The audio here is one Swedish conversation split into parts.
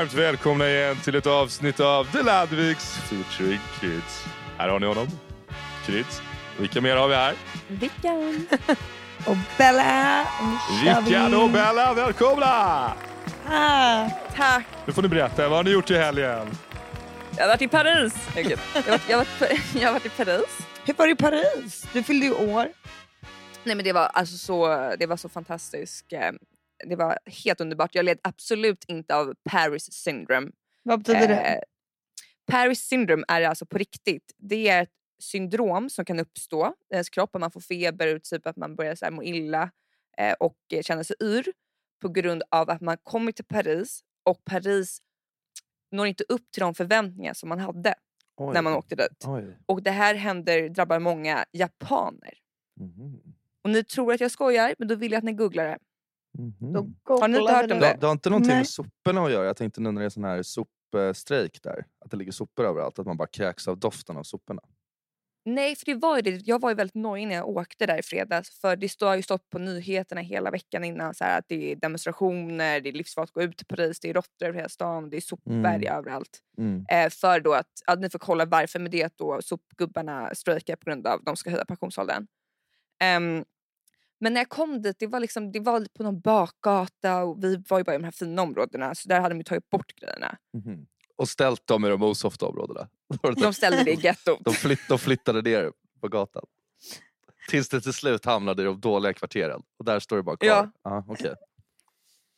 Varmt välkomna igen till ett avsnitt av The Ladviks featuring Kids. Här har ni honom, Kids. Vilka mer har vi här? Vickan. Och Bella. Nu kör vi. Rickard och Bella, välkomna! Ah, Tack. Nu får ni berätta, vad har ni gjort i helgen? Jag har varit i Paris. Jag har varit, jag har varit, jag har varit i Paris. hur var det i Paris? Du fyllde ju år. Nej, men det, var alltså så, det var så fantastiskt. eh, Det var helt underbart. Jag led absolut inte av Paris syndrome. Vad betyder det? Eh, Paris syndrome är alltså på riktigt. Det är ett syndrom som kan uppstå i ens kropp. Man får feber, typ att man börjar så här må illa eh, och eh, känna sig yr på grund av att man kommer till Paris och Paris når inte upp till de förväntningar som man hade Oj. när man åkte dit. Oj. Och det här händer, drabbar många japaner. Mhm. Och ni tror att jag skojar, men då vill jag att ni googlar det. Då Har ni inte hört om det? Det, har inte någonting Nej. med soporna att göra. Jag tänkte nu när det är sån här sopstrejk där. Att det ligger sopor överallt. Att man bara kräks av doften av soporna. Nej, för det var ju det. Jag var ju väldigt nojig när jag åkte där i fredags. För det står- har ju stått på nyheterna hela veckan innan så här, att det är demonstrationer, det är livsfarligt att gå ut till Paris, det är råttor över hela stan, det är sopberg Mm. överallt. Mm. Eh, för då att, ja, ni får kolla varför med det att då sopgubbarna strejkar på grund av att de ska höja pensionsåldern. Ehm, men när jag kom dit, det var, liksom, det var på någon bakgata och vi var ju bara i de här fina områdena så där hade de ju tagit bort grejerna. Mhm. Och ställt dem i de osofta områdena. De ställde det i gettot. De, flytt, de flyttade ner på gatan. Tills det till slut hamnade i de dåliga kvarteren. Och där står det bara kvar. Ja. Ja, okej.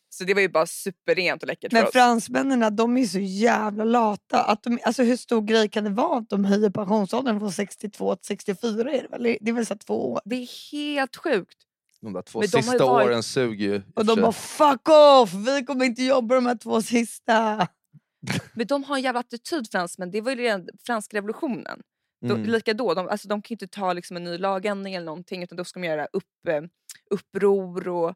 Så det var ju bara superrent och läckert för Men oss. fransmännen de är så jävla lata. Att de, alltså hur stor grej kan det vara att de höjer pensionsåldern från 62 till 64? Är det, väl? det är väl så två år? Det är helt sjukt. De där två Men de sista varit- åren suger ju. Och de bara fuck off! Vi kommer inte jobba de här två sista. Men de har en jävla attityd fransmän. Det var ju redan franska revolutionen. De, Mm. Lika då, de, alltså, de kan inte ta liksom, en ny lagändring eller någonting utan då ska de göra upp, eh, uppror och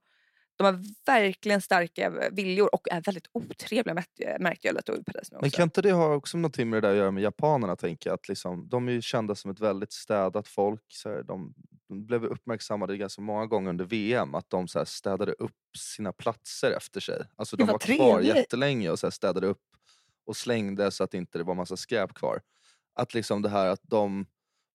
de har verkligen starka viljor och är väldigt otrevliga märkte märkte jag lite i Paris nu Men kan inte det ha också någonting med det där att göra med japanerna? Tänker jag? Att liksom, de är ju kända som ett väldigt städat folk. Så här, de, de blev uppmärksammade ganska många gånger under VM att de så städade upp sina platser efter sig. Alltså, de vad var kvar jättelänge och så städade upp och slängde så att inte det var massa skräp kvar. Att liksom det här att de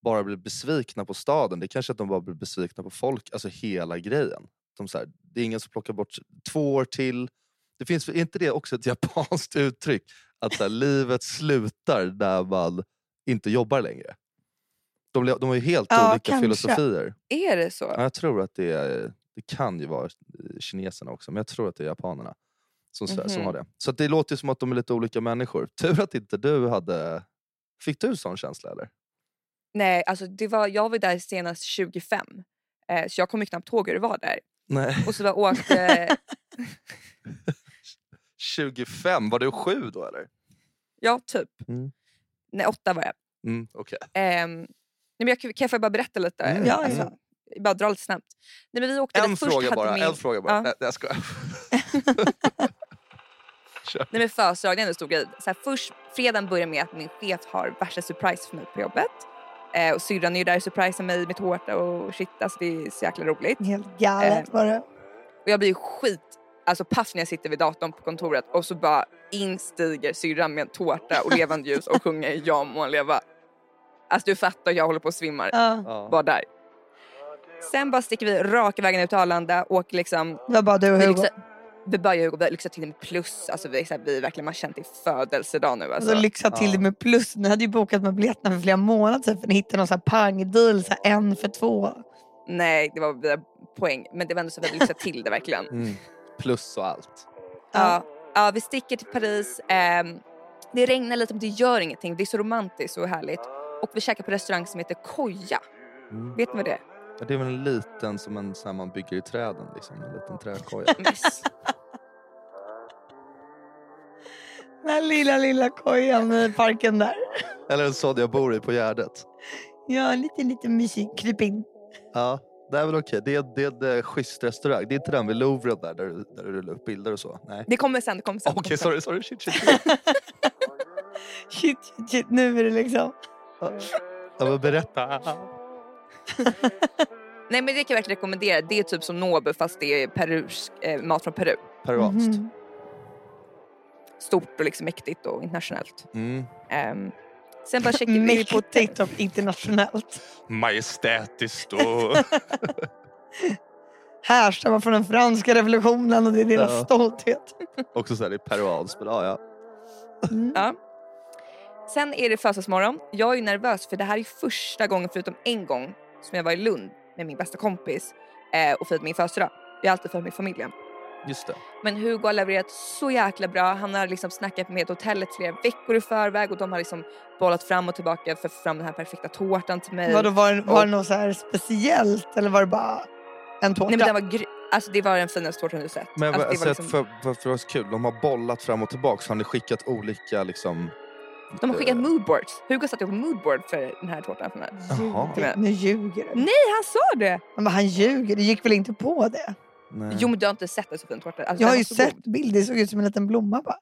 bara blev besvikna på staden, det är kanske att de bara blev besvikna på folk, alltså hela grejen. De så här, det är ingen som plockar bort två år till. Det finns, är inte det också ett japanskt uttryck? Att här, livet slutar när man inte jobbar längre. De, de har ju helt Ja, olika kanske. filosofier. Är det så? Ja, jag tror att det, är, det kan ju vara eh, kineserna också, men jag tror att det är japanerna som, svär- som Mhm. har det. Så det låter som att de är lite olika människor. Tur att inte du hade... Fick du sån känsla eller? Nej, alltså det var, jag var där senast 25 eh, så jag kom ju knappt ihåg hur det var där. Nej. Och så var åkte, 25, var du sju då eller? ja typ. Mm. Nej åtta var jag. Mm, Okej. Ehm, nej, men jag kan jag bara berätta lite? Mm. Ja, Alltså, ja. Bara dra lite snabbt. Nej, men vi åkte En. Först fråga bara, min, en fråga bara. Ja. Nej, jag skojar. Nej men födelsedagen är en stor grej. Så här, först, fredagen börjar med att min chef har värsta surprise för mig på jobbet. Eh, och syrran är ju där och surprisar mig med tårta och shit alltså det är så jäkla roligt. Helt galet Eh. var det. Och jag blir skit, alltså paff när jag sitter vid datorn på kontoret och så bara instiger syrran med en tårta och levande ljus och sjunger Ja må leva. Alltså du fattar, jag håller på att svimma Ja. Bara där. Sen bara sticker vi raka vägen ut till Arlanda, åker liksom Det var bara du och Vi, Hugo. lyxar, vi börjar ju lyxa till med plus, alltså vi, är så här, vi verkligen, man känner till födelsedag nu alltså. Alltså, lyxa till det med plus. Ni hade ju bokat med biljetterna för flera månader sedan för ni hittade någon sån här pangdeal, så här en för två. Nej det var via poäng men det var ändå så att vi hade lyxat till det verkligen. Mm. Plus och allt. Ja. Ja, vi sticker till Paris, ehm, det regnar lite men det gör ingenting, det är så romantiskt och härligt. Och vi käkar på restaurang som heter Koja, Mm. vet ni vad det är? Ja, Det är väl en liten som en sån här man bygger i träden, liksom, en liten träkoja. Yes. Den lilla, lilla kojan i parken där. Eller en sån jag bor i på Gärdet. Ja, lite, lite mysig. Kryp in. Ja, det är väl okej. Det, är, det är en schysst restaurang. Det är inte den vid Louvren där, där, du- där du rullar upp bilder och så? Nej. Det kommer sen, det kommer sen. Okej, det sen. sorry, sorry. Shit, shit, shit. Shit, shit, shit. Nu är det liksom... Ja, men berätta. Nej men det kan jag verkligen rekommendera, det är typ som Nobu fast det är perusk, eh, mat från Peru. Peruanskt. Mhm. stort och liksom mäktigt och internationellt. Mm. Ehm, sen bara checkade vi på. Mäktigt och internationellt. Majestätiskt och... Härstammar från den franska revolutionen och det är deras Ja. stolthet. också så här, det är peruanskt men ja, ja. Mm. Ja. Sen är det födelsedagsmorgon. Jag är nervös för det här är första gången förutom en gång som jag var i Lund med min bästa kompis eh, och firat min födelsedag. Jag har alltid firat med familjen. Just det. Men Hugo har levererat så jäkla bra. Han har liksom snackat med hotellet flera veckor i förväg och de har liksom bollat fram och tillbaka för att få fram den här perfekta tårtan till mig. Vadå, var, det- var det något så här speciellt eller var det bara en tårta? Nej men den var gry- alltså det var den finaste tårtan du sett. Men alltså, alltså, det var sett liksom, för, för, för det var så kul, de har bollat fram och tillbaka. Har ni skickat olika liksom... de har skickat moodboards. Hugo satte ihop moodboard för den här tårtan för mig. Jaha. Ljuger. Nu ljuger du. Nej han sa det! Men han ljuger, det gick väl inte på det? Nej. Jo men du har inte sett en så fin tårta. Alltså, Jag har ju sett god. bilder, det såg ut som en liten blomma bara.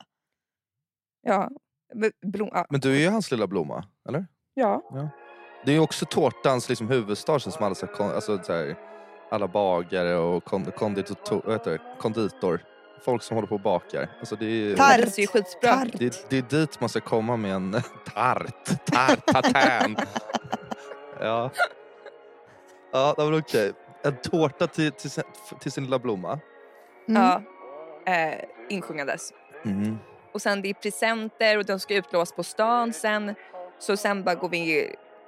Ja. Men Blom, ja. Men du är ju hans lilla blomma, eller? ja. Det är ju också tårtans liksom, huvudstad som alla, så här, alltså, så här, alla bagare och kon, konditor, vad heter det? konditor. Folk som håller på och bakar. Alltså, det, är, ju- Tart. Det ser ju skitbra Tart. det, det är dit man ska komma med en tart. Tart, ja. Ja, det var okej. En tårta till, till, sin- till sin lilla blomma. Mm. Ja. Eh, insjungandes. Mm. Och sen det är presenter och de ska utlås på stan sen. Så sen bara går vi,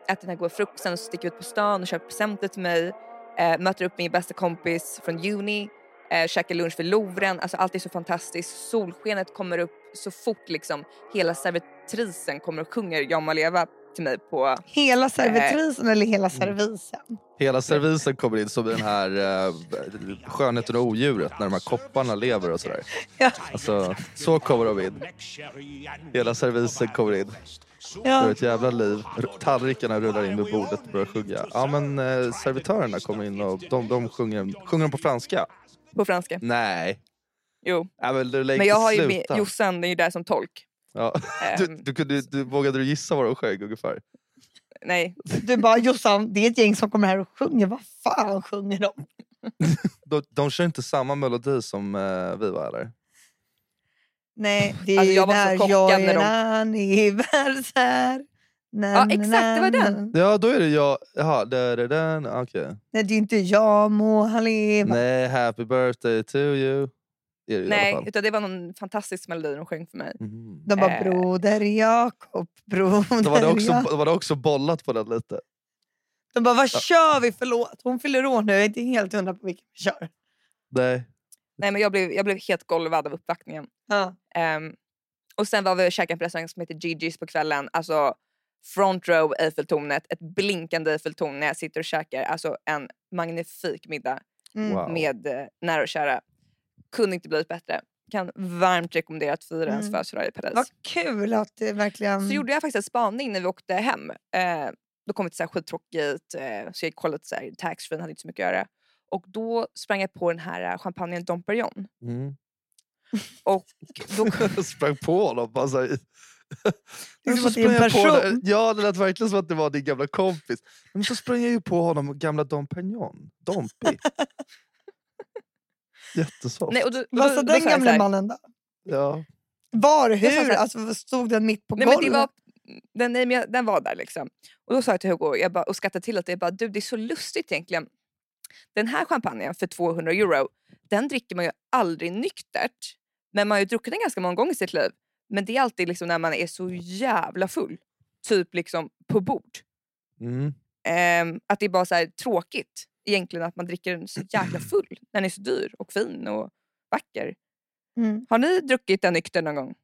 äter den här goda frukosten och sticker ut på stan och köper presenter till mig. Eh, möter upp min bästa kompis från uni. Eh, käkar lunch för Louvren. Alltså allt är så fantastiskt. Solskenet kommer upp så fort liksom. Hela servitrisen kommer och sjunger Jag må leva till mig på... Hela servitrisen eller hela servisen? Hela servisen kommer in som i den här uh, skönheten och odjuret när de här kopparna lever och sådär. Ja. Alltså, så kommer de in. Hela servisen kommer in. Det är Ja. ett jävla liv. Tallrikarna rullar in vid bordet och börjar sjunga. Ja men eh, servitörerna kommer in och de, de sjunger, sjunger de på franska? På franska. Nej. Jo. Ja, men du Men jag har ju med. Jossan är ju där som tolk. Ja. Ehm, Du, du, du, vågade du gissa vad de sjöng ungefär? nej, Du bara Jossan, det är ett gäng som kommer här och sjunger. Vad fan sjunger de? De, de kör inte samma melodi som eh, vi var eller? Nej, det är Alltså, jag var så när chockad jag när är de- en anniversär. Na, Ja, exakt, det var den. Ja då är det jag. Jaha, där är den. Okej. Nej, det är inte jag må han leva. Nej, happy birthday to you. Det alla nej utan det var någon fantastisk melodi de sjöng för mig. Mhm. De bara Eh. broder Jakob, broder Då var, det också, Jakob. då var det också bollat på den lite. De bara vad kör vi för låt? Hon fyller år nu, jag är inte helt hundra på vilken vi kör. Nej. Nej, men jag, blev, jag blev helt golvad av uppvaktningen. Ja. Ehm, och sen var vi och käkade på en restaurang som heter Gigi's på kvällen. Alltså front row Eiffeltornet, ett blinkande Eiffeltorn när jag sitter och käkar. Alltså en magnifik middag Mm. Wow. med eh, nära och kära. Kunde inte blivit bättre. Kan varmt rekommendera att fira ens Mm. födelsedag i Paris. Vad kul att det verkligen... Så gjorde jag faktiskt en spaning när vi åkte hem. Eh, då kom vi till så här skittråkigt, eh, så jag kollade så här, taxfree, hade inte så mycket att göra. Och då sprang jag på den här eh, champagnen Dom Perignon. Mm. Och då, sprang på honom. Men som så att det är en sprang jag på person. det- Ja, det lät verkligen som att det var din gamla kompis. Men så sprang jag ju på honom, gamla Dom Pignon. Dompi. Jättesoft. nej, och och Vad sa den här- mannen då? Ja. Var, hur? Alltså, stod den mitt på Nej, men golvet? det var, den, nej, men jag, den var där liksom. Och då sa jag till Hugo jag bara, och skrattade till lite. Jag bara, du det är så lustigt egentligen. Den här champagnen för 200 euro, den dricker man ju aldrig nyktert. Men man har ju druckit den ganska många gånger i sitt liv. Men det är alltid liksom när man är så jävla full. Typ liksom på bord. Mm. Ehm, att det är bara så här tråkigt egentligen att man dricker den så jäkla full. När den är så dyr och fin och vacker. Mm. Har ni druckit den nykter någon gång?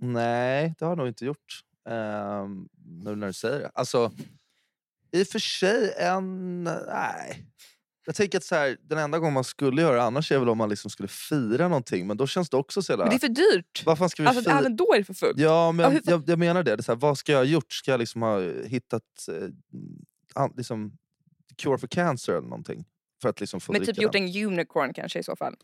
Nej, det har jag nog inte gjort. Um, nu när du säger det. Alltså, i och för sig en... Nej. Jag tänker att så här, den enda gången man skulle göra det annars är väl om man liksom skulle fira någonting. Men då känns det också så jävla... Men det är för dyrt. Vad fan ska vi Alltså, fira? även då är det för fullt. Ja, men Ja, jag, jag, jag menar det. det är så här, vad ska jag ha gjort? Ska jag liksom ha hittat eh, an, liksom, cure for cancer eller någonting? För att liksom få Men typ gjort den? en unicorn kanske i så fall.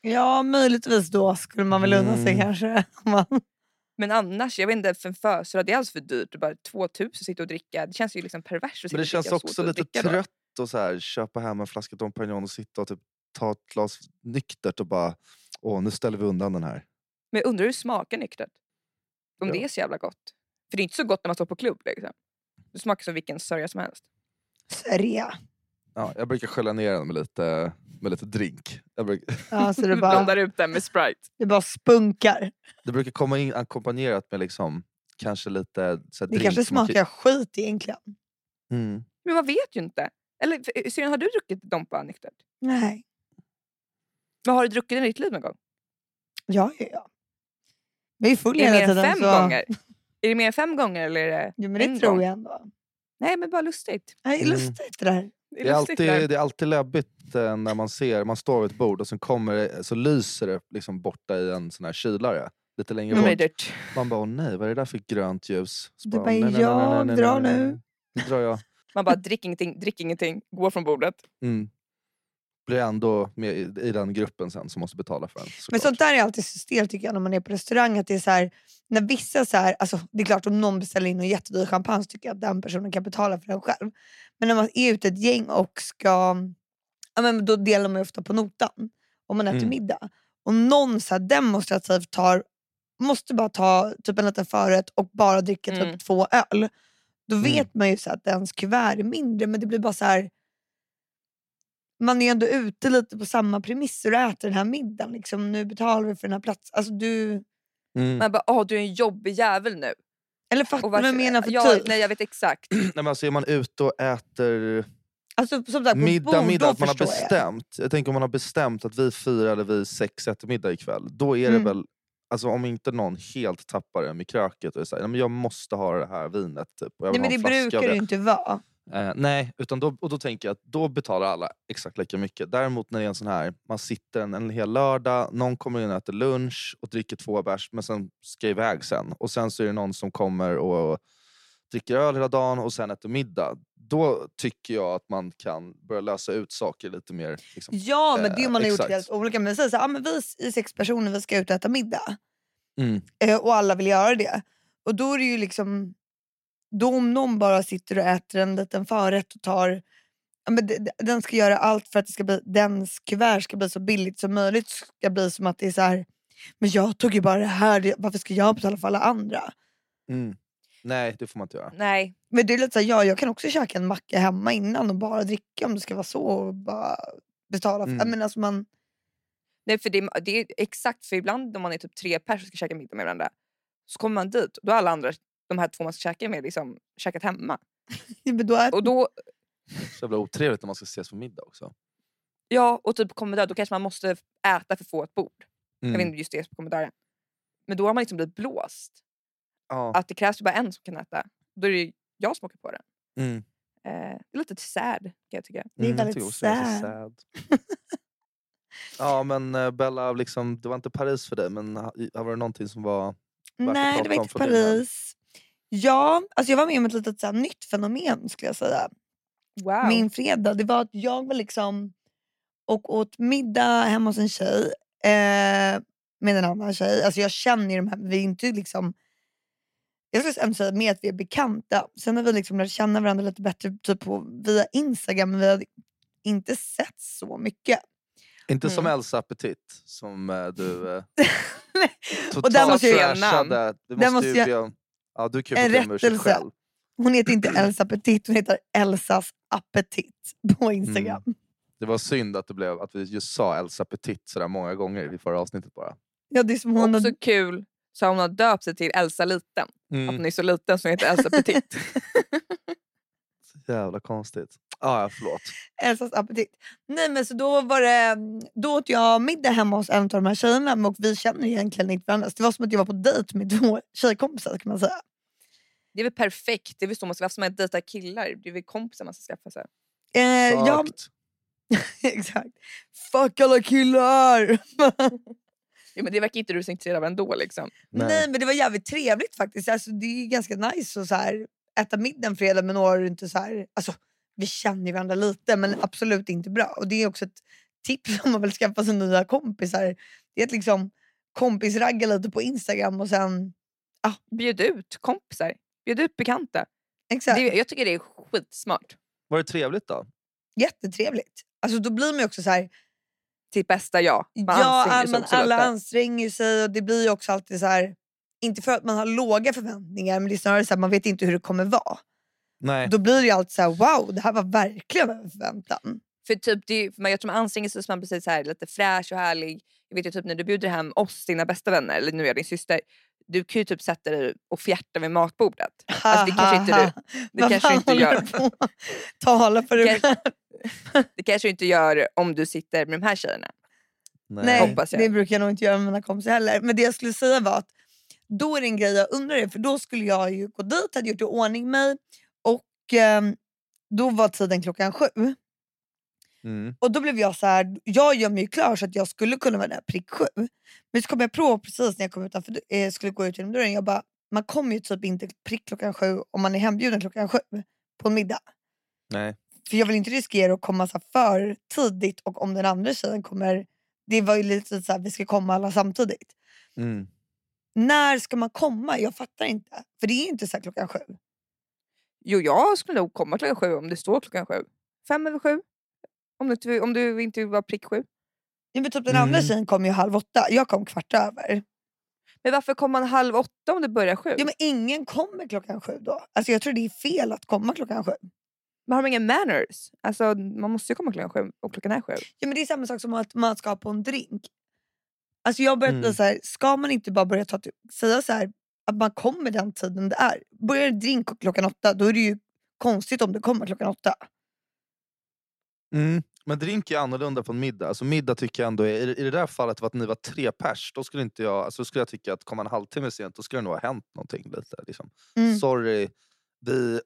Ja, möjligtvis då skulle man väl unna sig Mm. kanske. Men annars, jag vet inte, för en födelsedag det är alldeles för dyrt. Bara 2000 sitta och dricka. Det känns ju liksom perverst att sitta Men det och känns också lite trött att så här, köpa hem en flaska Dom Pérignon och sitta och typ ta ett glas nyktert och bara Åh, nu ställer vi undan den här. Men jag undrar hur det smakar nyktert. Om Ja. det är så jävla gott. För det är inte så gott när man står på klubb. Liksom. Det smakar som vilken sörja som helst. Sörja. Ja, jag brukar skölja ner den med lite, med lite drink. Jag bruk, Ja, så det Du blandar bara, ut den med Sprite. det bara spunkar. det brukar komma in ackompanjerat med liksom, kanske lite så här Det drink kanske smakar skit egentligen. Mm. Men man vet ju inte. Eller Syrran, har du druckit Dompa nyktert? Nej. Men har du druckit den i ditt liv någon gång? Ja, ja, ja. Jag är full Är det mer hela än tiden. fem så... gånger? Är det mer än fem gånger eller är det Jo, men det en tror gång? jag ändå. Nej men bara lustigt. Nej, Mm. lustigt det där. Det är, Det är, lustigt alltid, det är alltid läbbigt eh, när man ser, man står vid ett bord och så, kommer så lyser det liksom borta i en sån här kylare. Lite längre Mm, bort. Man bara, åh nej, vad är det där för grönt ljus? Så Du bara, "Nej, nej, nej, "Jag nej, nej, drar nu." Nu drar jag. Man bara drick ingenting, drick ingenting, gå från bordet. Mm. Blir ändå med i, i den gruppen sen som måste betala för en. Men såklart. sånt där är alltid så stelt tycker jag när man är på restaurang. Att det är så här, när vissa så här, alltså, det är klart om någon beställer in en jättedyr champagne så tycker jag att den personen kan betala för den själv. Men när man är ute ett gäng och ska, ja, men då delar man ju ofta på notan om man äter Mm. middag. Och någon så här, demonstrativt tar, måste bara ta typ en liten förrätt och bara dricka typ Mm. två öl. Då Mm. vet man ju så att ens kuvert är mindre men det blir bara så här. Man är ändå ute lite på samma premisser och äter den här middagen. Liksom. Nu betalar vi för den här platsen. Alltså, du... Mm. Man bara åh du är en jobbig jävel nu. Eller fattar du vad jag menar för ja, typ? Nej jag vet exakt. Nej, men alltså, är man ute och äter Alltså, som sagt, på middag, bord, middag att man har förstår jag. bestämt. Jag. tänker om man har bestämt att vi fyra eller vi sex äter middag ikväll. Då är det Mm. väl, alltså, om inte någon helt tappar det med kröket och säger "Nej, men jag måste ha det här vinet. Typ, och jag Nej, men det en brukar det ju inte vara. Eh, nej, utan då, och då tänker jag att då betalar alla exakt lika mycket. Däremot när det är en sån här, man sitter en, en hel lördag, någon kommer in och äter lunch och dricker två bärs men sen ska iväg sen. Och sen så är det någon som kommer och dricker öl hela dagen och sen äter middag. Då tycker jag att man kan börja lösa ut saker lite mer. Liksom. Ja, men det Eh, man har gjort exakt. helt olika. Men säg så här, ah, men vi är sex personer, vi ska ut och äta middag. Mm. Eh, och alla vill göra det. Och då är det ju liksom... Då om någon bara sitter och äter en liten förrätt och tar... Ja, men den ska göra allt för att det ska bli, dens kuvert ska bli så billigt som möjligt. ska bli som att det är så här... Men jag tog ju bara det här, varför ska jag betala för alla andra? Mm. Nej, det får man inte göra. Nej. Men det är lite så här, ja, jag kan också käka en macka hemma innan och bara dricka om det ska vara så. Och bara betala för, Mm. men alltså man, Nej för det, det är exakt för ibland om man är typ tre personer och ska käka middag med varandra. Så kommer man dit och då har alla andra, de här två man ska käka med liksom käkat hemma. men då är, Och då, Så jävla otrevligt när man ska ses på middag också. ja och typ kommer där, då kanske man måste äta för att få ett bord. Jag vet Mm. inte just det på kommendaren. Men då har man liksom blivit blåst. Ja. Att det krävs ju bara en som kan äta. Då är det ju jag som åker på den. Mm. Eh, det är lite sad kan jag tycka. Det är Mm, jag väldigt tycker också det är så sad. ja men eh, Bella, liksom, det var inte Paris för dig men ha- i- var det någonting som var... nej, det var inte. Paris. Ja, alltså jag var med om ett litet så här, nytt fenomen skulle jag säga. Wow. Min fredag, det var att jag var liksom och åt middag hemma hos en tjej eh, med en annan tjej. Alltså jag känner ju de här, vi är inte liksom jag skulle ändå säga mer att vi är bekanta. Sen har vi liksom lärt känna varandra lite bättre typ på, via Instagram men vi har inte sett så mycket. Inte som Mm. Elsa Petit som eh, du eh, Och där måste jag- trashade. Du måste måste jag- be ja, du kan ju En rättelse. själv. Hon heter inte Elsa Petit, hon heter Elsas Appetit på Instagram. Det var synd att, det blev, att vi just sa Elsa Petit sådär många gånger i förra avsnittet bara. Ja, det är som hon Också har, kul så hon har döpt sig till Elsa Liten. Att Mm. hon är så liten så hon heter Elsa Petit. Så jävla konstigt. Ah, ja, förlåt. Elsas Appetit. Nej men så då var det, då åt jag middag hemma hos en av de här tjejerna och vi känner egentligen inte varandra. Så det var som att jag var på dejt med två tjejkompisar kan man säga. Det är väl perfekt. Det är väl så man ska varför ska man killar. Det är väl kompisar man ska skaffa sig. Eh, ja, Exakt. exakt. Fuck alla killar! Ja, men det verkar inte du så intresserad av ändå. Liksom. Nej. Nej. men det var jävligt trevligt faktiskt. Alltså, det är ganska nice att så här, äta middag en fredag med några du inte så här, alltså, Vi känner ju varandra lite men absolut inte bra. Och det är också ett tips om man vill skaffa sig nya kompisar. Det är att liksom kompisragga lite på Instagram och sen... Bjud ut kompisar. Bjud ut bekanta. Exakt. Det, jag tycker det är skitsmart. Var det trevligt då? Jättetrevligt. Alltså då blir man ju också så här. Sitt bästa jag. Man ja, också alla anstränger sig och det blir ju också alltid så här. Inte för att man har låga förväntningar men det är snarare så att man vet inte hur det kommer vara. Nej. Då blir det ju alltid så här: wow det här var verkligen över förväntan. För typ, det, är- för jag tror man anstränger sig så man blir så här, lite fräsch och härlig. Jag vet ju typ när du bjuder hem oss, dina bästa vänner, eller nu är jag din syster. Du kan ju typ sätta dig och fjärta vid matbordet. Alltså, det kanske inte du, det kanske inte gör. på? Tala för dig själv. Det kanske du inte gör om du sitter med de här tjejerna. Nej, Hoppas jag. det brukar jag nog inte göra med mina kompisar heller. Men det jag skulle säga var att då är det en grej jag undrar är, för då skulle jag ju gå dit, hade gjort i ordning mig och ehm, då var tiden klockan sju. Mm. Och då blev jag så här, jag gör mig ju klar så att jag skulle kunna vara där prick sju. Men så kom jag på precis när jag kom utanför, eh, skulle gå ut genom dörren, jag bara, man kommer ju typ inte prick klockan sju om man är hembjuden klockan sju på en middag. Nej. För jag vill inte riskera att komma så för tidigt och om den andra tjejen kommer, det var ju lite så här, vi ska komma alla samtidigt. Mm. När ska man komma? Jag fattar inte. För det är inte så här klockan sju. Jo, jag skulle nog komma klockan sju om det står klockan sju. Fem över sju. Om du, inte- om du inte vill vara prick sju. Ja, men typ den andra Mm. tjejen kom ju halv åtta, jag kom kvart över. Men varför kommer man halv åtta om det börjar sju? Ja, men ingen kommer klockan sju då. Alltså jag tror det är fel att komma klockan sju. Man har ingen manners. Alltså, man måste ju komma klockan sju och klockan är sju. Ja, men det är samma sak som att man ska på en drink. Alltså jag bli Mm. så här, ska man inte bara börja ta säga så här, att man kommer den tiden det är. Börjar drink klockan åtta då är det ju konstigt om det kommer klockan åtta. Mm. Men drink är annorlunda på en middag. Alltså middag tycker jag ändå är, i det där fallet var att ni var tre pers, då skulle inte jag, alltså, skulle jag tycka att komma en halvtimme sent, då skulle det nog ha hänt någonting lite. Liksom. Mm. Sorry, vi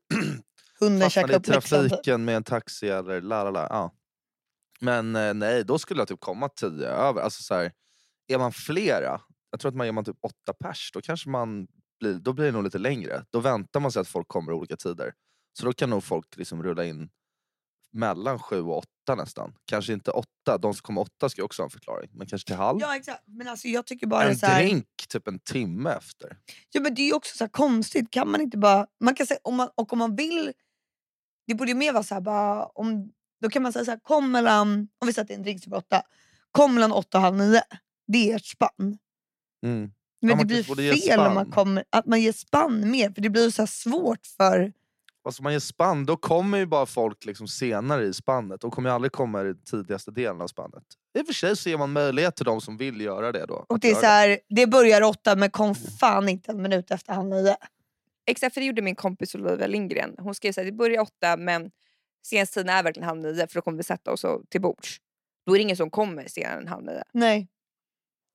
Hunden i upp läxan. typ. trafiken med en taxi eller la la. Ja. Men eh, nej, då skulle jag typ komma tio över. Alltså, så här, är man flera, jag tror att man är man typ åtta pers, då kanske man blir, då blir det nog lite längre. Då väntar man sig att folk kommer olika tider. Så då kan nog folk liksom rulla in mellan sju och åtta nästan. Kanske inte åtta, de som kommer åtta ska också ha en förklaring. Men kanske till halv. Ja exakt, men alltså jag tycker bara en så här, drink typ en timme efter. Ja men det är ju också så konstigt, kan man inte bara... Man kan säga, om man, och om man vill... Det borde ju mer vara så här, bara, om, då kan man säga så här, kom mellan... Om vi sätter en drink till åtta. Kom mellan åtta och halv nio. Det är ert spann. Mm. Men Ja, det blir fel om man kommer, att man ger spann mer för det blir så svårt för... Alltså man ger spann, då kommer ju bara folk liksom senare i spannet. De kommer ju aldrig komma i den tidigaste delen av spannet. I och för sig så ger man möjlighet till de som vill göra det då. Och det är så här, det börjar åtta men kom fan inte en minut efter halv nio. Exakt, för det gjorde min kompis Olivia Lindgren. Hon skrev här, det börjar åtta men senast tiden är verkligen halv nio för då kommer vi sätta oss till bords. Då är det ingen som kommer senare än halv nio. Nej.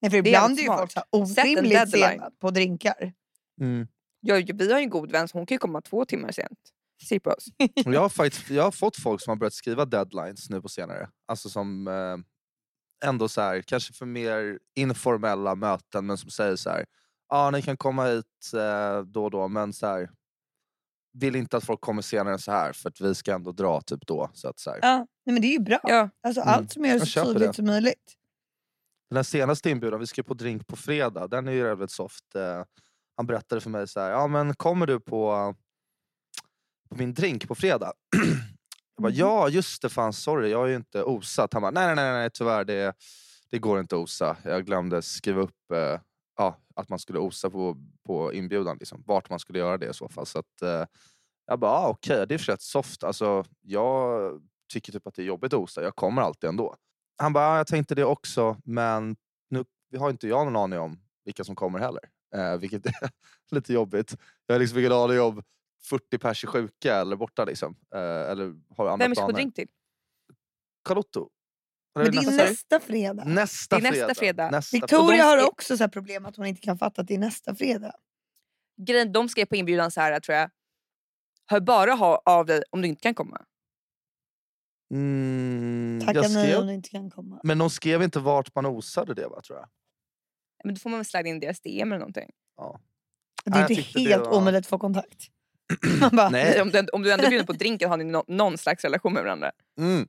Nej för Det är ibland är ju folk så orimligt deadline. sena på drinkar. Mm. Jag, vi har ju en god vän så hon kan ju komma två timmar sent. Se på oss. Jag, har faktiskt, jag har fått folk som har börjat skriva deadlines nu på senare. Alltså som eh, ändå så här, kanske för mer informella möten men som säger så här. Ja, ni kan komma hit eh, då och då men så här. Vill inte att folk kommer senare än så här för att vi ska ändå dra typ då. Så att, så här. Ja, nej, men det är ju bra. Ja, Alltså, Mm. Allt som Jag så tydligt det. som möjligt. Den här senaste inbjudan, vi ska på drink på fredag, den är ju jävligt soft. Eh, han berättade för mig så här, ja men kommer du på, på min drink på fredag? jag bara, Mhm. ja just det, fan sorry, jag är ju inte osat. Han bara, nej nej nej, nej tyvärr det, det går inte att osa. Jag glömde skriva upp eh, ja, att man skulle osa på, på inbjudan, liksom. vart man skulle göra det i så fall. Så att, eh, jag bara, ah, okej, det är för rätt soft. Alltså, jag tycker typ att det är jobbigt att osa, jag kommer alltid ändå. Han bara, ja, jag tänkte det också, men nu vi har inte jag någon aning om vilka som kommer heller. Eh, vilket är lite jobbigt. Jag har liksom ingen aning om 40 pers är sjuka eller borta liksom. Eh, eller har andra vem ska på planer. drink till? Carlotto. Men det är nästa, nästa fredag. nästa, Det är nästa fredag. fredag. Nästa Victoria har också så här problem att hon inte kan fatta att det är nästa fredag. Grejen, de skrev på inbjudan så här tror jag. Hör bara ha av dig om du inte kan komma. Mm, Tacka nej om du inte kan komma. men de skrev inte vart man osade det va, tror jag. Men då får man väl slida in deras DM eller någonting. Ja. Det Nej, är jag inte helt var- omöjligt att få kontakt. Bara, Nej. Om du, om du ändå bjuder på drinken har ni nå- någon slags relation med varandra. Mm,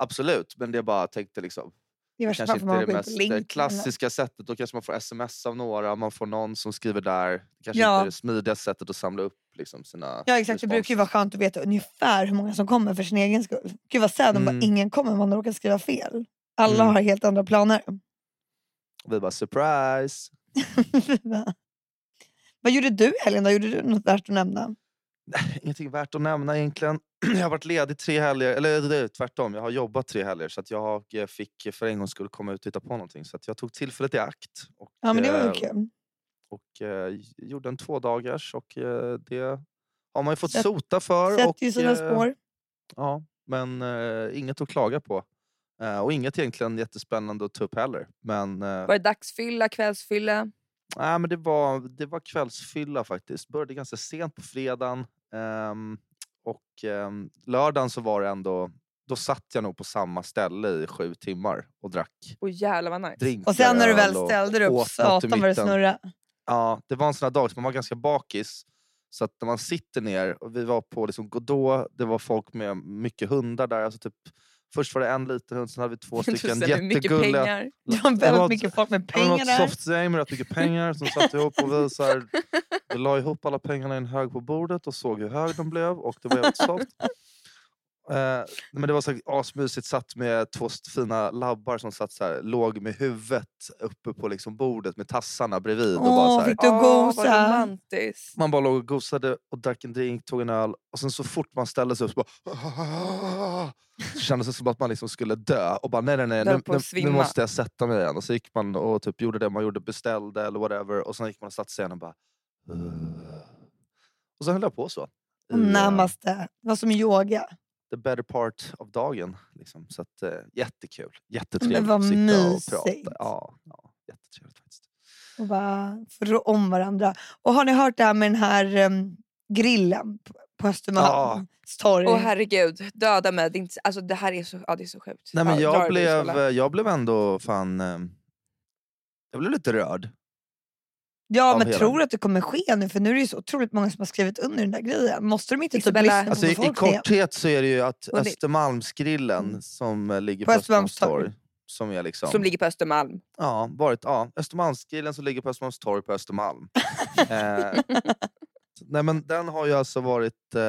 absolut, men det bara tänkte liksom värsta kanske inte är det mest eh, link. klassiska sättet. Då kanske man får sms av några, man får någon som skriver där. Det kanske Ja. inte är det smidigaste sättet att samla upp liksom, sina Ja exakt, det brukar ju vara skönt att veta ungefär hur många som kommer för sin egen skull. Gud vad sad om Mm. bara ingen kommer om man råkar skriva fel. Alla Mm. har helt andra planer. Vi bara surprise. Vad gjorde du i helgen då? Gjorde du något värt att nämna? Ingenting värt att nämna egentligen. Jag har varit ledig tre helger, eller det är tvärtom. Jag har jobbat tre helger så att jag eh, fick för en gångs skull komma ut och titta på någonting. Så att jag tog tillfället i akt. Och, Ja men det var eh, kul. och eh, gjorde en två dagars och eh, det har man ju fått Sätt- sota för. Sätter och, ju sina eh, spår. Ja, men eh, inget att klaga på. Eh, och inget egentligen jättespännande att ta upp heller. Men, eh, Var det dagsfylla, kvällsfylla? nej, men det, var, det var kvällsfylla faktiskt. Började ganska sent på fredagen. Ehm, och ehm, lördagen så var det ändå... Då satt jag nog på samma ställe i sju timmar och drack Åh jävlar vad nice. drinkar, Och sen när du väl ställde dig upp, satan vad det snurrade. Ja, det var en sån här dag som man var ganska bakis. Så att när man sitter ner, och vi var på liksom Godot, det var folk med mycket hundar där. Alltså typ, först var det en liten hund, sen hade vi två stycken jättegulliga... pengar. Det var Det var väldigt mycket folk med Det var pengar där. rätt mycket pengar som satt ihop och vi, så här, vi la ihop alla pengarna i en hög på bordet och såg hur hög de blev och det var jävligt soft. Eh, men det var så asmysigt, satt med två fina labbar som satt så här, låg med huvudet uppe på liksom bordet med tassarna bredvid. och bara så Åh, här, fick du Åh, gosa? man bara låg och gosade och drack en drink, tog en öl och sen så fort man ställde sig upp så bara... Så kändes det som att man liksom skulle dö och bara nej nej nej, nu, nu, nu måste jag sätta mig igen. Och så gick man och typ gjorde det man gjorde, beställde eller whatever och sen gick man och satte sig igen och bara... Och sen höll jag på så. i, eh, Namaste. Det var som yoga. The better part of dagen. Liksom. Så att, eh, jättekul. Jättetrevligt att sitta mysigt. och prata. Ja, ja, jättetrevligt faktiskt. Och bara rå om varandra. Och har ni hört det här med den här em, grillen på, på Östermalm? Story. Åh herregud, döda mig. Det, är inte, alltså, det här är så, ja, det är så sjukt. Nej, men ja, jag, det, blev, Isabella. jag blev ändå fan... eh, Jag blev lite rörd. Ja men hela- tror du att det kommer ske nu? För nu är det ju så otroligt många som har skrivit under den där grejen. Måste de inte typ Isabella- lyssna på Alltså, i, I korthet så är det ju att Östermalmsgrillen Mm. som eh, ligger På på Östermalmstorg. Östermalmstorg. Som är liksom... Som ligger på Östermalm. Ja, varit, ja, Östermalmsgrillen som ligger på Östermalmstorg på Östermalm. eh, nej, men den har ju alltså varit eh,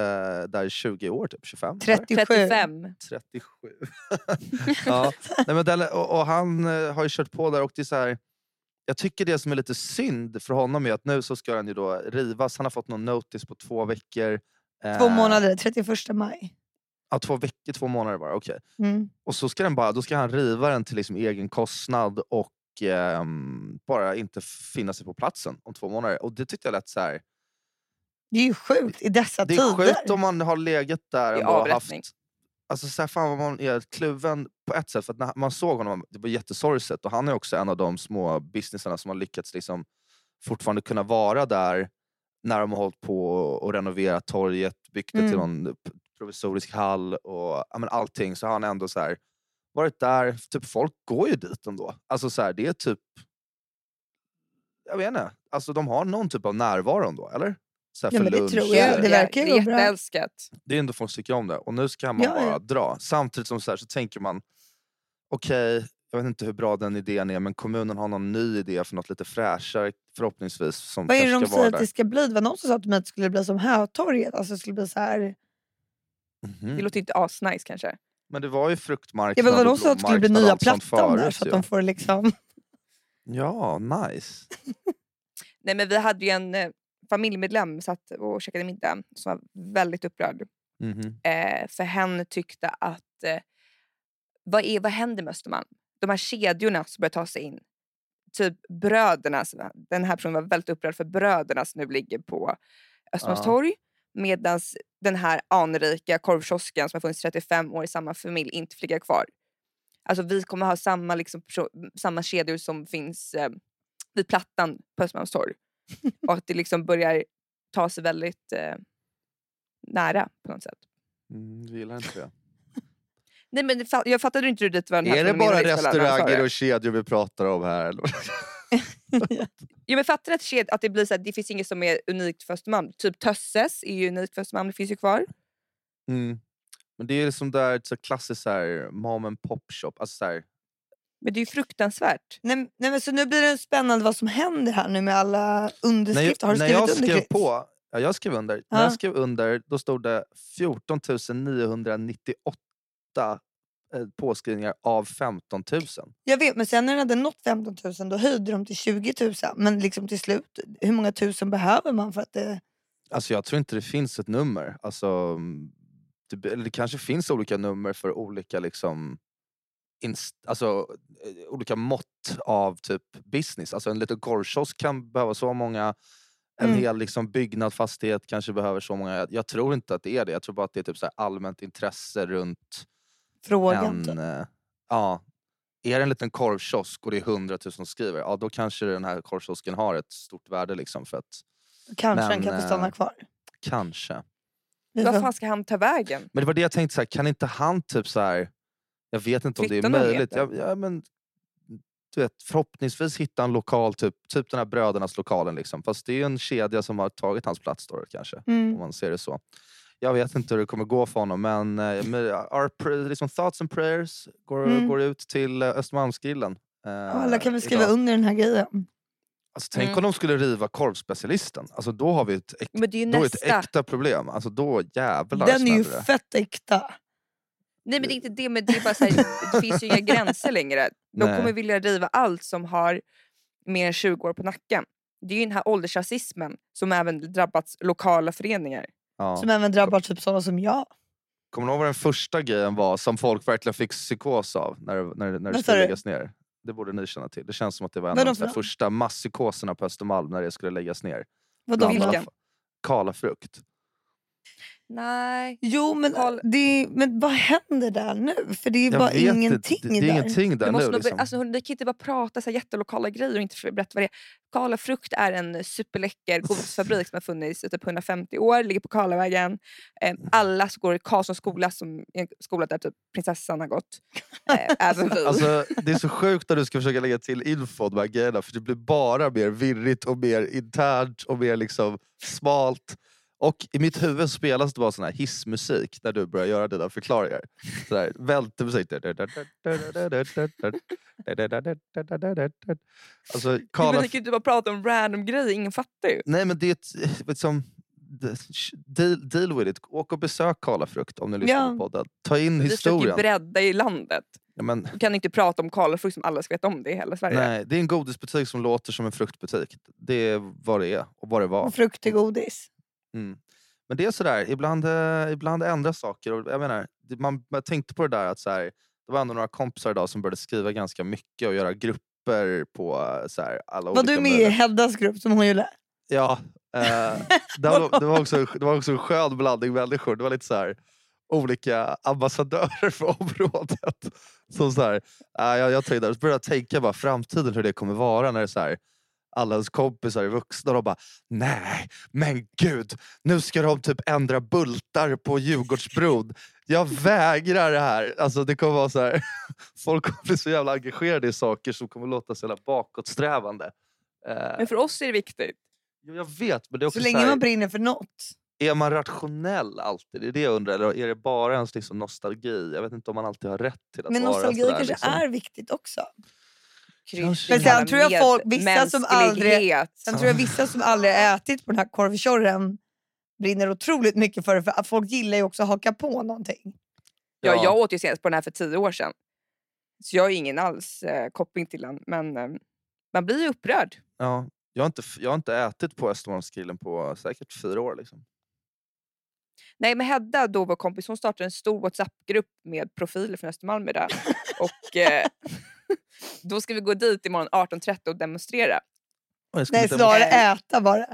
där i 20 år, typ 25? eller? 37. 35. 37. ja. Nej, men den, och, och han eh, har ju kört på där och det är så här, jag tycker det som är lite synd för honom är att nu så ska den ju då rivas. Han har fått någon notice på två veckor. Två Eh, månader, 31 maj. Ja, två veckor, två månader bara. okej. Mm. Och så ska, den bara, då ska han riva den till liksom egen kostnad och ehm, bara inte finna sig på platsen om två månader. Och det tyckte jag lät så här. Det är ju sjukt i dessa Det är tider. sjukt om man har legat där och haft... Alltså så här, fan vad man är kluven på ett sätt. För att när man såg honom, det var jättesorgset. Och han är också en av de små businessarna som har lyckats liksom fortfarande kunna vara där när de har hållit på och renoverat torget, byggt det till Mm. någon p- provisorisk hall och ja, men allting. Så har han ändå så här, varit där. Typ, folk går ju dit ändå. Alltså så här, det är typ... Jag vet inte. Alltså, de har någon typ av närvaro ändå, eller? Så här Ja, för men det lunch tror jag. Det verkar ju det bra. jätteälskat. det är ändå folk som tycker om det. Och nu ska man Ja, ja. bara dra. Samtidigt som så, här, så tänker man, okej, jag vet inte hur bra den idén är, men kommunen har någon ny idé för något lite fräschare förhoppningsvis. Som Vad är det de säger att det ska bli? Det var någon som sa till mig att det skulle bli som Hötorget. Alltså det skulle bli så här... Mhm. Det låter inte asnice kanske. Men det var ju Jag fruktmarknad vet vad och de sa att det skulle bli nya plattan där så att de får liksom... Ja, nice. Nej, men vi hade ju en eh, familjemedlem satt och käkade middag som var väldigt upprörd. Mhm. Eh, för hen tyckte att eh, vad, är, vad händer med Östermalm? De här kedjorna som börjar ta sig in. Typ brödernas, den här personen var väldigt upprörd för bröderna som nu ligger på Östermalmstorg. Medan den här anrika korvkiosken som har funnits 35 år i samma familj inte ligga kvar. Alltså vi kommer ha samma, liksom, samma kedjor som finns eh, vid Plattan på Östermalmstorg. Och att det liksom börjar ta sig väldigt eh, nära på något sätt. Mm, du gillar inte det. Nej, men det jag fattade inte dit var den här Är det bara restauranger det. och kedjor vi pratar om här? eller? Men fattar att, ked- att det blir så här, det finns inget som är unikt för Östermalm. Typ Tösses är ju unikt för Östermalm, det finns ju kvar. Mm. Men det är liksom där så klassiskt så här, mom and pop shop. Alltså så här, Men det är ju fruktansvärt. Nej, nej, men så nu blir det spännande vad som händer här nu med alla när underskrifter. Har jag, du när skrivit jag under? skrev på, ja, jag skrev under. När Ja. jag skrev under då stod det 14 998 eh, påskrivningar av 15 000. Jag vet, men sen när den hade nått 15 000 då höjde de till 20 000. Men liksom till slut, hur många tusen behöver man för att det... Alltså jag tror inte det finns ett nummer. Alltså, mm, det, det kanske finns olika nummer för olika liksom alltså, eh, olika mått av typ business. Alltså en liten korvkiosk kan behöva så många. En Mm. hel liksom, byggnad, fastighet kanske behöver så många. Jag, jag tror inte att det är det. Jag tror bara att det är typ så här allmänt intresse runt Frågan. en... typ. eh, ja, är det en liten korvkiosk och det är 100 000 som skriver, ja då kanske den här korvkiosken har ett stort värde. Liksom, för att, Kanske den men, kan få stanna eh, kvar. kanske. Vad fan ska han ta vägen? Men det var det jag tänkte, så här, kan inte han typ så här, jag vet inte om det är möjligt. Ja, ja, men, du vet, förhoppningsvis hitta en lokal, typ, typ den här brödernas lokalen. Liksom. Fast det är en kedja som har tagit hans plats då kanske. Mm. Om man ser det så. Jag vet inte hur det kommer gå för honom men eh, med our liksom, thoughts and prayers går, Mm. går ut till eh, Östermalmsgrillen. eh, Alla kan väl skriva idag. under den här grejen. Alltså, tänk Mm. om de skulle riva korvspecialisten. Alltså, då har vi ett, äk- då är ett nästa. äkta problem. Alltså, då jävlar Den är ju det. fett äkta. Nej men det är inte det, men det är bara så här, det finns ju inga gränser längre. De Nej. kommer vilja riva allt som har mer än 20 år på nacken. Det är ju den här åldersrasismen som även drabbat lokala föreningar. Ja. Som även drabbar typ sådana som jag. Kommer du ihåg vad den första grejen var som folk verkligen fick psykos av när, det- när, när det skulle läggas ner? Det borde ni känna till. Det känns som att det var en Vadå av de första masspsykoserna på Östermalm när det skulle läggas ner. Vadå? Vilken? Kala frukt. Nej. Jo men, det, men vad händer där nu? För det är Jag bara vet ingenting det, det är där. ingenting där Du måste nu. Liksom. alltså, ni kan inte bara prata så här jättelokala grejer och inte berätta vad det är. Kala frukt är en superläcker godisfabrik som har funnits i typ 150 år, ligger på Karlavägen. Eh, alla som går i Karlssons skola, som är en skola där typ prinsessan har gått. Eh, även vi. Alltså, det är så sjukt när du ska försöka lägga till info om de här grejerna för det blir bara mer virrigt och mer internt och mer liksom smalt. Och i mitt huvud spelas det bara sån här hissmusik när du börjar göra dina förklaringar. Sådär, vältemusik. Alltså, men Karla... ni kan ju inte bara prata om random grejer, ingen fattar ju. Nej men det är ett, liksom, deal, deal with it. Åk och besök Karla Frukt om ni lyssnar Ja. på podden. Ta in Vi försöker historien. bredda i landet. Ja, men, Du kan inte prata om Karlafrukt som alla ska veta om det i hela Sverige. nej, det är en godisbutik som låter som en fruktbutik. Det är vad det är och vad det var. Frukt är godis. Mm. Men det är sådär, ibland, eh, ibland ändras saker. Och jag menar, man, man tänkte på det där att så här, det var ändå några kompisar idag som började skriva ganska mycket och göra grupper på eh, så här, alla Var olika du med i möjliga- Heddas grupp som hon gjorde? Ja. Eh, det, var, det, var också, det var också en skön blandning människor. Det var lite så här olika ambassadörer för området. Som så här, äh, jag, jag, tänkte, började tänka bara framtiden hur det kommer vara när det är så här, alla ens kompisar är vuxna och de bara nej men gud nu ska de typ ändra bultar på Djurgårdsbron. Jag vägrar det här. Alltså det kommer vara så här, folk kommer bli så jävla engagerade i saker som kommer låta så jävla bakåtsträvande. Eh, Men för oss är det viktigt. Jo, jag vet, men det är också Så så länge här, man brinner för något. är man rationell alltid? Det är det jag undrar. Eller är det bara ens liksom nostalgi? Jag vet inte om man alltid har rätt till att Men vara nostalgi sådär, kanske liksom. är viktigt också. Kanske. Men sen tror jag folk- vissa som aldrig-. Sen tror jag vissa som aldrig ätit på den här korvtjorren brinner otroligt mycket för det. För att folk gillar ju också att haka på någonting. Ja, Ja. jag åt ju senast på den här för tio år sedan. Så jag har ingen alls eh, koppling till den. Men eh, man blir ju upprörd. Ja, jag, har inte, jag har inte ätit på Östermalmsgrillen på säkert fyra år. Liksom. Nej men Hedda, då vår kompis, hon startade en stor WhatsApp-grupp med profiler från Östermalm idag. Och eh, då ska vi gå dit imorgon 18.30 och demonstrera. Och Nej snarare äta bara.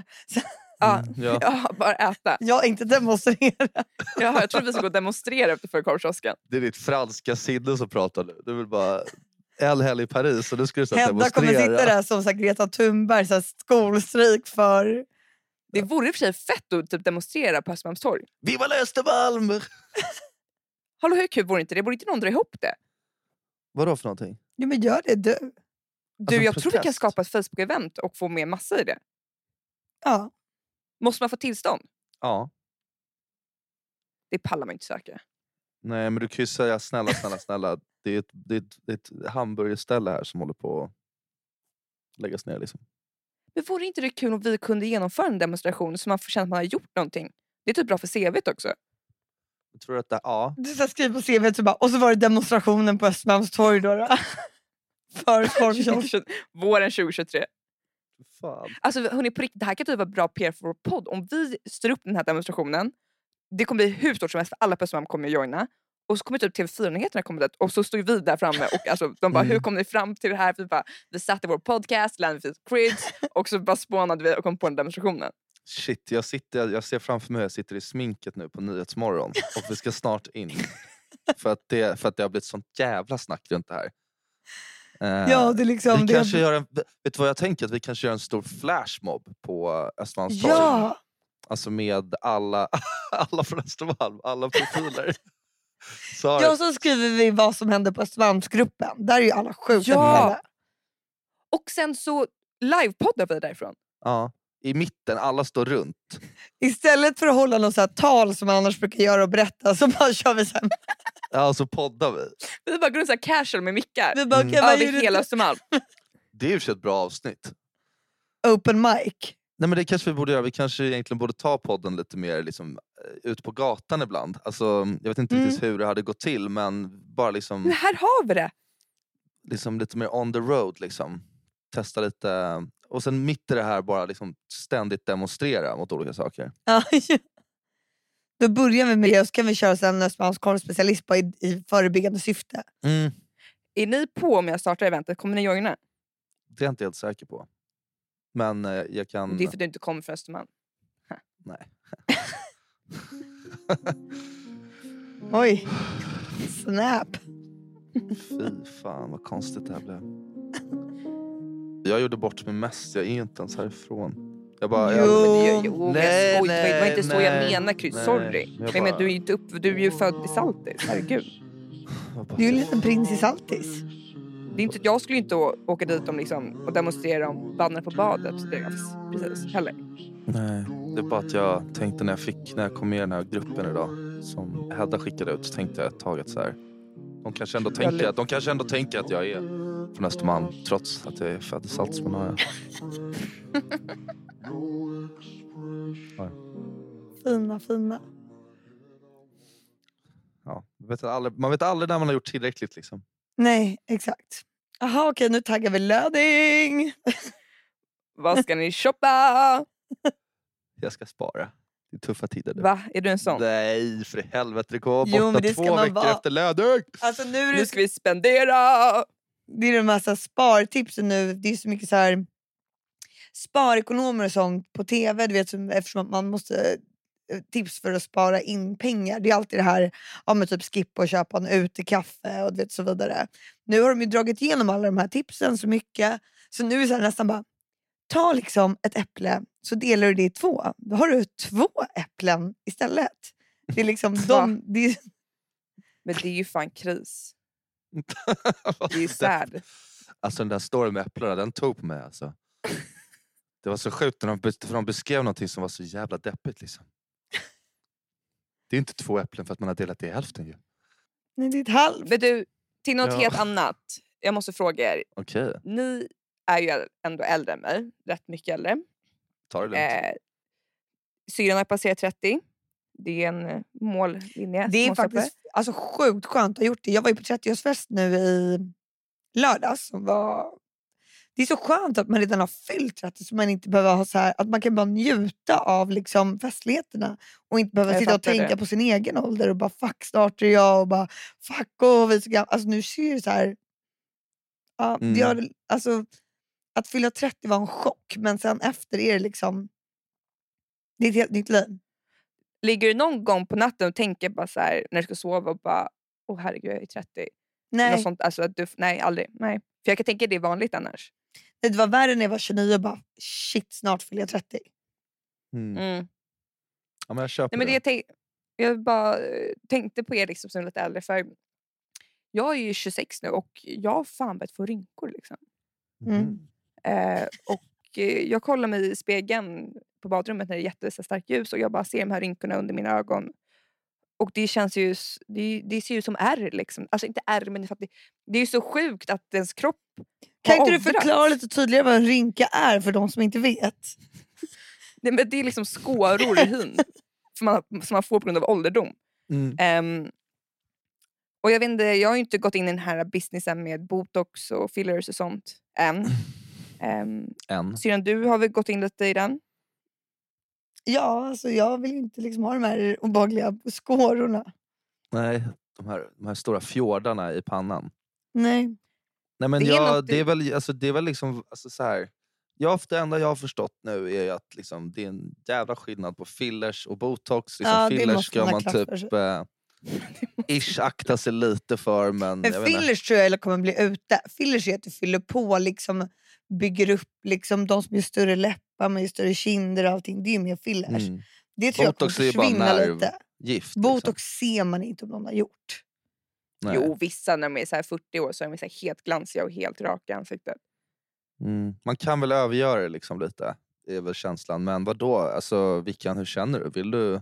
Ja, Mm, ja. ja, bara äta. Jag inte demonstrera. Ja, jag tror vi ska gå och demonstrera utanför korvkiosken. Det är ditt franska sinne som pratar nu. Du vill bara en helg i Paris och nu ska du så här Hedda kommer demonstrera. sitta där som så här, Greta Thunberg, så här, skolstrejk för... Det vore i och för sig fett att typ demonstrera på Östermalmstorg. Viva Östermalm! Hallå hur kul vore inte det? Borde inte någon dra ihop det? Vadå för någonting? Ja, men gör det du. Du, Alltså jag tror vi kan protest? skapa ett Facebook-event och få med massa i det. Ja. Måste man få tillstånd? Ja. Det pallar man inte söka. Nej men du kan ju säga snälla, snälla, snälla. Det är ett, det är ett, det är ett hamburgerställe här som håller på att läggas ner. Liksom. Men vore inte det kul om vi kunde genomföra en demonstration så man får känna att man har gjort någonting? Det är typ bra för CVt också. Jag tror att det, ja. Du så skriver på CV så bara, och så var det demonstrationen på Östermalmstorg då. då. För. Våren 2023. Fan. Alltså hörni, på riktigt, det här kan typ vara bra PR för vår podd. Om vi styr upp den här demonstrationen, det kommer bli hur stort som helst för alla på Östermalm kommer att joina. Och så kommer typ TV4-nyheterna komma dit och så står vi där framme och alltså, de bara Mm. “hur kom ni fram till det här?” Vi, bara, vi satt i vår podcast, Landfis Quiz och så bara spånade vi och kom på den demonstrationen. Shit, jag, sitter, jag ser framför mig jag sitter i sminket nu på Nyhetsmorgon och vi ska snart in. för, att det, för att det har blivit sånt jävla snack runt det här. Eh, Ja, det är liksom... vi det kanske gör en, vet du vad jag tänker? Att vi kanske gör en stor flashmob på Östermalmstorg. ja, Alltså med alla, alla från Östermalm, alla profiler. Ja, och så skriver vi vad som hände på Östermalmsgruppen. Där är ju alla sjuka Ja. Och sen så livepoddar vi därifrån. ja, I mitten, alla står runt. Istället för att hålla något så här tal som man annars brukar göra och berätta så bara kör vi så här. Ja, så poddar vi. Vi bara går runt så här casual med mickar. Vi bara, Mm. vad Över gjorde hela du? Östermalm. Det är ju för sig ett bra avsnitt. Open mic. Nej men det kanske vi borde göra. Vi kanske egentligen borde ta podden lite mer liksom, eh, ut på gatan ibland. Alltså, jag vet inte Mm. riktigt hur det hade gått till men bara Men liksom, här har vi det. liksom lite mer on the road. Liksom. Testa lite. Och sen mitt i det här bara liksom ständigt demonstrera mot olika saker. Ja, ja. Då börjar vi med det och så kan vi köra sen Östermalms korvspecialist på i, i förebyggande syfte. Mm. Är ni på om jag startar eventet? Kommer ni joina? Det är jag inte helt säker på. Men eh, jag kan... Det är för att du inte kommer från Östermalm. Nej. Oj, snap. Fy fan vad konstigt det här blev. Jag gjorde bort mig mest, jag är inte ens härifrån. Jag bara, Jo. jag, Jo, Nej, jag skojar. Det var inte så jag nej, menar Kryss. nej. Sorry. Jag Men, men bara- du är ju inte upp, du är ju född i Saltis. Herregud. bara, Du är ju en liten prins i Saltis. Det är inte, jag skulle ju inte åka dit om liksom, och demonstrera om bannor på badet. Det, precis, heller. Nej, det är bara att jag tänkte när jag, fick, när jag kom med i den här gruppen idag som Hedda skickade ut så tänkte jag ett tag att så här, de, kanske ändå tänker, att- de kanske ändå tänker att jag är från Östermalm trots att jag är född i jag. Fina, fina. Ja, man, vet aldrig, man vet aldrig när man har gjort tillräckligt. Liksom. Nej, exakt. Jaha, okej nu taggar vi löding. Vad ska ni shoppa? Jag ska spara. Det är tuffa tider nu. Va? Är du en sån? Nej, för helvete. Det kommer Jo, vara men borta det ska två man veckor vara. efter lödök. Alltså nu Nu ska vi spendera! det är de massa spartipsen nu. Det är så mycket så här sparekonomer och sånt på tv. Du vet, som, eftersom man måste eh, tips för att spara in pengar. Det är alltid det här ja, med typ skippa och köpa en utekaffe och du vet, så vidare. Nu har de ju dragit igenom alla de här tipsen så mycket. Så nu är det så här nästan bara, ta liksom ett äpple så delar du det i två. Då har du två äpplen istället. Det är liksom de, det är, Men det är ju fan kris. Det är sad. Alltså den där storyn med äpplena, den tog på mig alltså. Det var så sjukt när de, för de beskrev någonting som var så jävla deppigt liksom. Det är inte två äpplen för att man har delat det i hälften ju. nej, det är ett halvt. Men du, till något Ja. helt annat. Jag måste fråga er. Okej, Ni är ju ändå äldre än mig. Rätt mycket äldre. ta det lugnt. Eh, syrran har passerat 30. Det är en eh, mållinje. Det är faktiskt alltså, sjukt skönt att ha gjort det. Jag var ju på 30-årsfest nu i lördags. Som var... Det är så skönt att man redan har fyllt 30 så man inte behöver ha så här, att man kan bara njuta av liksom, festligheterna och inte behöva Jag sitta och tänka det. på sin egen ålder och bara fuck snart är jag och bara fuck och vi så gamla. Alltså nu ser det så här... Ja, Mm. det har, alltså, att fylla 30 var en chock men sen efter är det liksom det är ett helt nytt liv. Ligger du någon gång på natten och tänker bara så här, när du ska sova och bara åh herregud jag är 30. Nej. Något sånt, alltså, att du, nej aldrig. Nej. För jag kan tänka det är vanligt annars. Det var värre när jag var 29 och bara shit snart fyller jag 30. Mm. Mm. Ja, men jag köper Nej, men det jag, tänk, jag bara eh, tänkte på er liksom, som är lite äldre. För jag är ju 26 nu och jag har fan börjat få rynkor. Liksom. Mm. Eh, och eh, jag kollar mig i spegeln på badrummet när det är jättestarkt ljus och jag bara ser de här rynkorna under mina ögon. Och det känns ju, det, det ser ut som ärr. Liksom. Alltså inte ärr men det, det är ju så sjukt att ens kropp Kan inte du förklara lite tydligare vad en rynka är för de som inte vet? Nej, men det är liksom skåror i hyn som man, som man får på grund av ålderdom. Mm. Ehm, och jag vet inte, jag har ju inte gått in i den här businessen med botox och fillers och sånt än. Um, En. Syrran, du har väl gått in lite i den? Ja, alltså jag vill inte liksom ha de här obehagliga skårorna. Nej, de här, de här stora fjordarna i pannan. Nej. Nej, men Det är jag, något- det, är väl, alltså, det är väl liksom alltså, så här. Jag, det enda jag har förstått nu är att liksom, det är en jävla skillnad på fillers och botox. Liksom, Ja, det fillers måste ska man typ eh, ish akta sig lite för. Men, Men jag vet inte. fillers tror jag kommer bli ute. Fillers är att du fyller på, liksom, bygger upp liksom, de som gör större läppar, med större kinder och allting. Det är ju mer fillers. Mm. Det tror Botox är jag ju bara kommer försvinna lite. nervgift. Botox ser man inte om någon har gjort. Nej. Jo, vissa när de är så här 40 år så är de så här helt glansiga och helt raka i ansiktet. Mm. Man kan väl övergöra det liksom lite. Det är väl känslan. Men vad då? Alltså, Vickan, hur känner du? Vill du,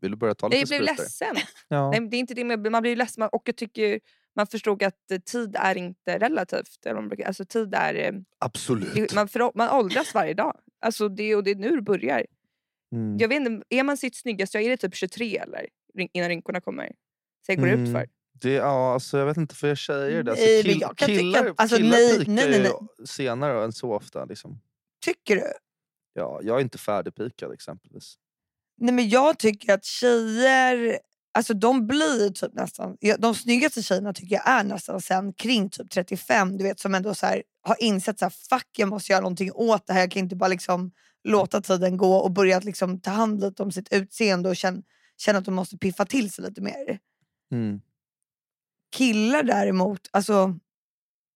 vill du börja ta lite Jag blev sprutor? ledsen. Ja. Nej, men det är inte det, men man blir ledsen och jag tycker man förstod att eh, tid är inte relativt. Eller vad man brukar- Alltså tid är, eh, Absolut. man, för, man åldras varje dag. Alltså det, och det är nu det börjar. Mm. Jag vet inte, är man sitt snyggaste, är det typ 23 eller? Innan rynkorna kommer. Så jag går Mm. ut för. Det, ja, alltså, jag vet inte för er tjejer. det. Alltså, Nej, kill, jag kan tycka killar att- alltså, killar nej, pikar nej, senare än så ofta. Liksom. Tycker du? Ja, jag är inte färdigpikad exempelvis. Nej, men jag tycker att tjejer, alltså de blir typ nästan, de snyggaste tjejerna tycker jag är nästan sen kring typ 35, du vet som ändå så här, har insett så här, fuck jag måste göra någonting åt det här, jag kan inte bara liksom låta tiden gå och börja att liksom ta hand lite om sitt utseende och känna, känna att de måste piffa till sig lite mer. Mm. Killar däremot, alltså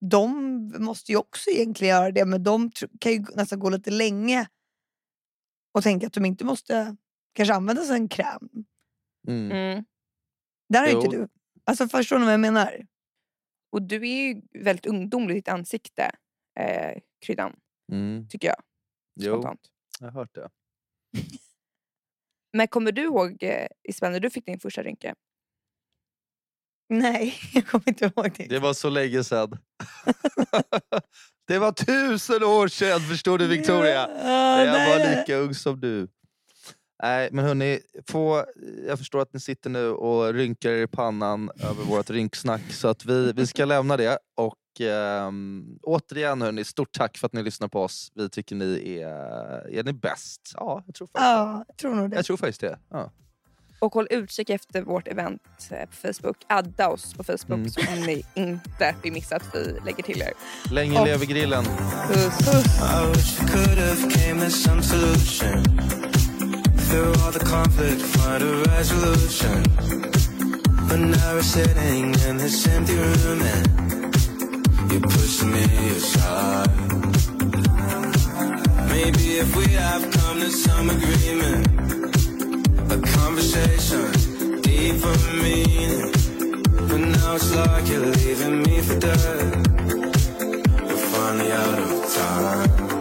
de måste ju också egentligen göra det men de kan ju nästan gå lite länge och tänka att de inte måste kanske använda sig en kräm. Mm. Mm. Där har inte Jo. du. Alltså förstår ni vad jag menar? Och du är ju väldigt ungdomlig i ditt ansikte, eh, Kryddan, Mm. tycker jag. Jo, Spontant. jag har hört det. Men kommer du ihåg eh, Isabel, när du fick din första rynka? Nej, jag kommer inte ihåg det. Det var så länge sedan. det var tusen år sedan, förstår du Victoria? Ja, jag nej. var lika ung som du. Nej, men hörni, få, jag förstår att ni sitter nu och rynkar er i pannan över vårt rynksnack. Så att vi, vi ska lämna det. Och ehm, återigen hörni, stort tack för att ni lyssnar på oss. Vi tycker ni är, är ni bäst. Ja, jag tror faktiskt, Ja, jag tror nog det. jag tror faktiskt det. Ja. Och håll utkik efter vårt event eh, på Facebook. Adda oss på Facebook Mm. så om ni inte vill missa att vi lägger till er. Länge Och- lever grillen. Puss! I Through all the conflict, find a resolution. But now we're sitting in this empty room and you're pushing me aside. Maybe if we have come to some agreement, a conversation deeper meaning. But now it's like you're leaving me for dead. We're finally out of time.